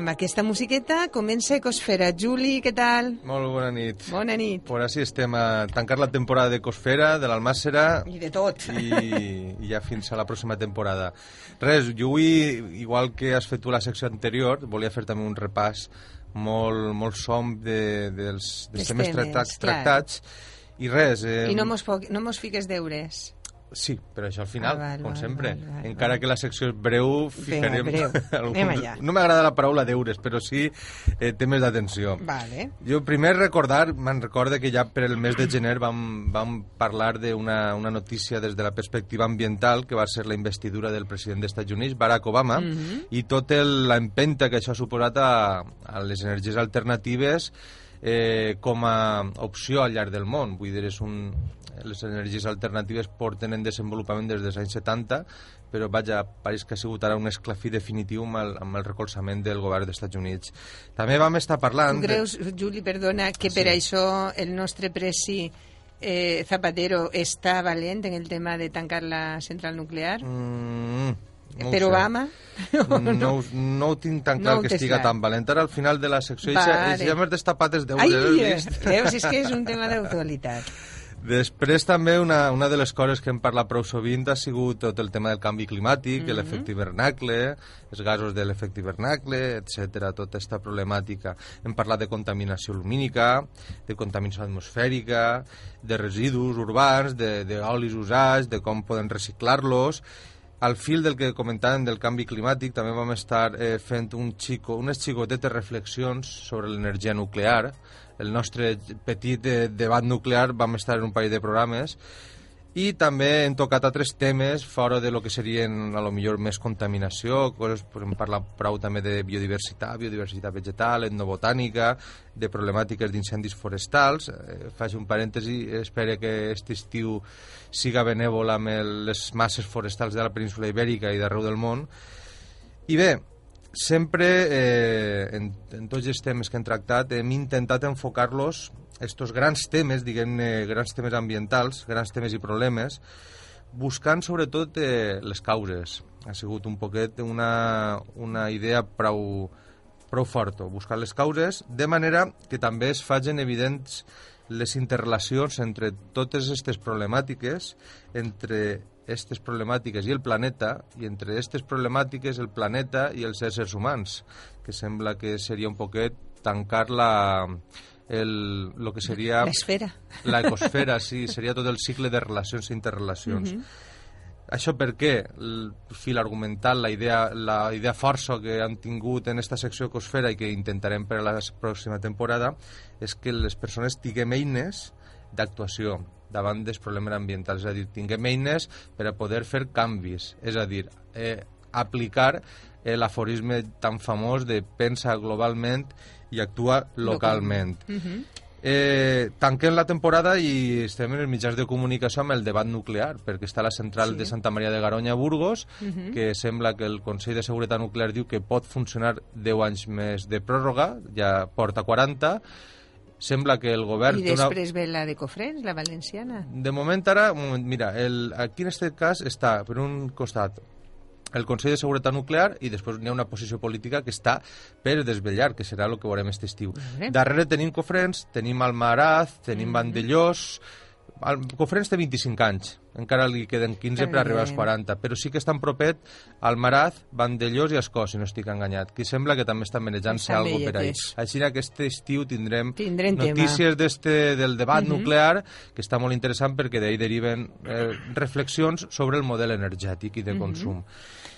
Amb aquesta musiqueta comença Ecosfera. Juli, què tal? Molt bona nit. Bona nit. Por així estem a tancar la temporada d'Ecosfera, de l'Almàssera... I de tot. I, I ja fins a la pròxima temporada. Res, jo avui, igual que has fet tu la secció anterior, volia fer també un repàs molt, molt som de, dels, dels temes temes, tractats, clar. tractats. I res... Eh, I no mos, no mos fiques deures. Sí, però això al final, Ah, val, com val, sempre. val, val, Encara val. que la secció és breu, ficarem... breu. algun- Anem allà. No m'agrada la paraula deures, però sí eh, temes d'atenció. Vale. Jo primer recordar, me'n recorda que ja per el mes de gener vam, vam parlar d'una una notícia des de la perspectiva ambiental, que va ser la investidura del president dels Estats Units, Barack Obama, i tot el, la empenta que això ha suposat a, a les energies alternatives eh, com a opció al llarg del món. Vull dir, és un, les energies alternatives porten en desenvolupament des dels anys 70, però vaja, pareix que ha sigut ara un esclafí definitiu amb el, amb el recolzament del govern dels Estats Units. També vam estar parlant... Tu creus, Juli, perdona, que per Sí. això el nostre presi eh, Zapatero està valent en el tema de tancar la central nuclear? Mm, no per sé. Obama? No, ho- no ho tinc tan clar No que estiga tan valent. Ara al final de la secció Vale. ja m'has destapat els deures, Ai, vist? veus, és que és un tema d'actualitat. Després també una, una de les coses que hem parlat prou sovint ha sigut tot el tema del canvi climàtic, Mhm. l'efecte hivernacle, els gasos de l'efecte hivernacle, etc. tota aquesta problemàtica. Hem parlat de contaminació lumínica, de contaminació atmosfèrica, de residus urbans, de- d'olis usats, de com poden reciclar-los, al fil del que comentàvem del canvi climàtic també vam estar eh, fent un xico, unes xicotetes reflexions sobre l'energia nuclear. El nostre petit eh, debat nuclear vam estar en un parell de programes i també hem tocat altres temes fora de lo que serien a lo millor més contaminació, coses, pues, hem parlat prou també de biodiversitat, biodiversitat vegetal, etnobotànica, de problemàtiques d'incendis forestals. Eh, faig un parèntesi, espero que aquest estiu siga benèvol amb el, les masses forestals de la península ibèrica i d'arreu del món. I bé, sempre eh, en, en tots els temes que hem tractat hem intentat enfocar-los estos grans temes, diguem-ne, grans temes ambientals, grans temes i problemes, buscant sobretot eh, les causes. Ha sigut un poquet una, una idea prou, prou forta, buscar les causes, de manera que també es facin evidents les interrelacions entre totes aquestes problemàtiques, entre aquestes problemàtiques i el planeta, i entre aquestes problemàtiques el planeta i els éssers humans, que sembla que seria un poquet tancar la, el, lo que seria... L'esfera. L'ecosfera, sí, seria tot el cicle de relacions i interrelacions. Això per què? El fil argumental, la idea, la idea força que han tingut en esta secció Ecosfera i que intentarem per a la pròxima temporada és que les persones tinguem eines d'actuació davant dels problemes ambientals, és a dir, tinguem eines per a poder fer canvis, és a dir, eh, aplicar eh, l'aforisme tan famós de pensa globalment i actua localment. Eh, tanquem la temporada i estem en els mitjans de comunicació amb el debat nuclear, perquè està la central Sí. de Santa Maria de Garoña a Burgos, que sembla que el Consell de Seguretat Nuclear diu que pot funcionar 10 anys més de pròrroga, ja porta 40, sembla que el govern... I té una- després ve la de Cofrents, la valenciana. de moment ara, mira, el, aquí en aquest cas està, per un costat, el Consell de Seguretat Nuclear i després n'hi ha una posició política que està per desvetllar, que serà el que veurem aquest estiu. Vale. Darrere tenim Cofrents, tenim Almaraz, tenim Mm. Vandellós... El Cofrents té 25 anys, encara li queden 15 per arribar als bé. 40, però sí que estan propet Almaraz, Vandellós i Escó, si no estic enganyat, que sembla que també estan manejant-se Estan alguna per ahí. velletes. Així que aquest estiu tindrem, Tindrem notícies del debat nuclear que està molt interessant perquè d'ahir deriven eh, reflexions sobre el model energètic i de consum.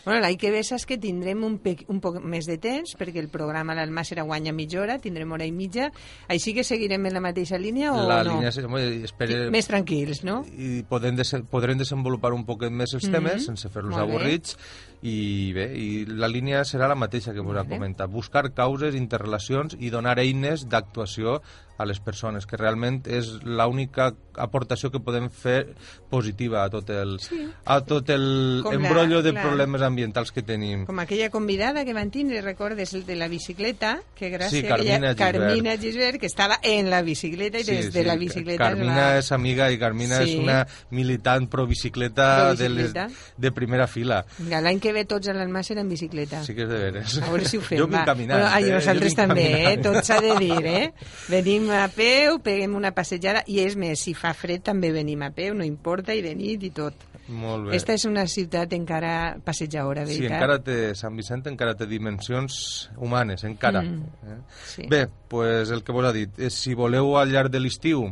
Bueno, l'any que ve saps que tindrem un, pe un poc més de temps, perquè el programa l'Almàssera guanya mitja hora, tindrem hora i mitja. Així que seguirem en la mateixa línia o la no? línia és- home, espere, Més tranquils, no? i podem podrem desenvolupar un poquet més els temes, Mhm. sense fer-los avorrits, i bé, i la línia serà la mateixa que vos ha comentat, buscar causes, interrelacions i donar eines d'actuació a les persones, que realment és l'única aportació que podem fer positiva a tot el, Sí. a tot el Com la- embrollo de clar. problemes ambientals que tenim. Com aquella convidada que van tindre, recordes, el de la bicicleta, que gràcia Sí, Carmina aquella, Gisbert. Carmina Gisbert, que estava en la bicicleta i des de la bicicleta... Carmina va... és amiga i Carmina Sí. és una militant pro bicicleta, de, les, de primera fila. L'any que ve tots a l'Almàcer en bicicleta. Sí que és de veres. A veure si ho fem, Jo vinc va. caminant. Bueno, eh? nosaltres també, eh? caminant. Tot s'ha de dir, eh? Venim a peu, peguem una passejada, i és més, si fa fred també venim a peu, no importa, i de nit i tot. Molt bé. Esta és una ciutat encara passejadora, Sí, veritat? encara té, Sant Vicent encara té dimensions humanes, encara. Mm, eh? sí. Bé, pues el que vos ha dit, eh, si voleu al llarg de l'estiu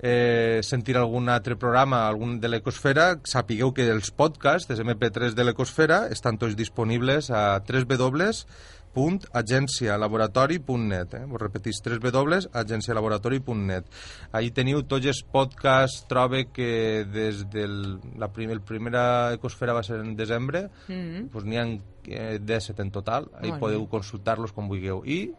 eh, sentir algun altre programa, algun de l'Ecosfera, sapigueu que els podcasts, els MP3 de l'Ecosfera, estan tots disponibles a www.agencialaboratori.net eh? Vos repetís, www.agencialaboratori.net Ahí teniu tots els podcasts, trobe que des del la prim, el primera Ecosfera va ser en desembre, Mm. pues n'hi ha eh, 17 en total, ahí Molt podeu consultar-los com vulgueu. I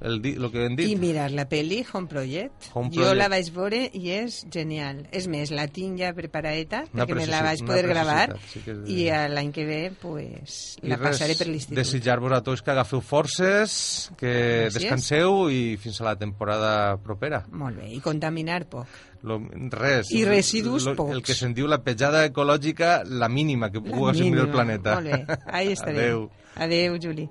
el, lo que hem dit... I mirar la pel·li Home Project. Home Jo Project. la vaig veure i és genial. És més, la tinc ja preparadeta Una perquè me la vaig poder gravar sí de- i l'any que ve pues, I la res, passaré per l'institut. Desitjar-vos a tots que agafeu forces, que Gràcies. descanseu i fins a la temporada propera. Molt bé, i contaminar poc. Lo, res. I residus lo, pocs. El que se'n diu la petjada ecològica, la mínima que pugui assumir el planeta. Molt bé, ahí estarem. Adeu. Adeu, Juli.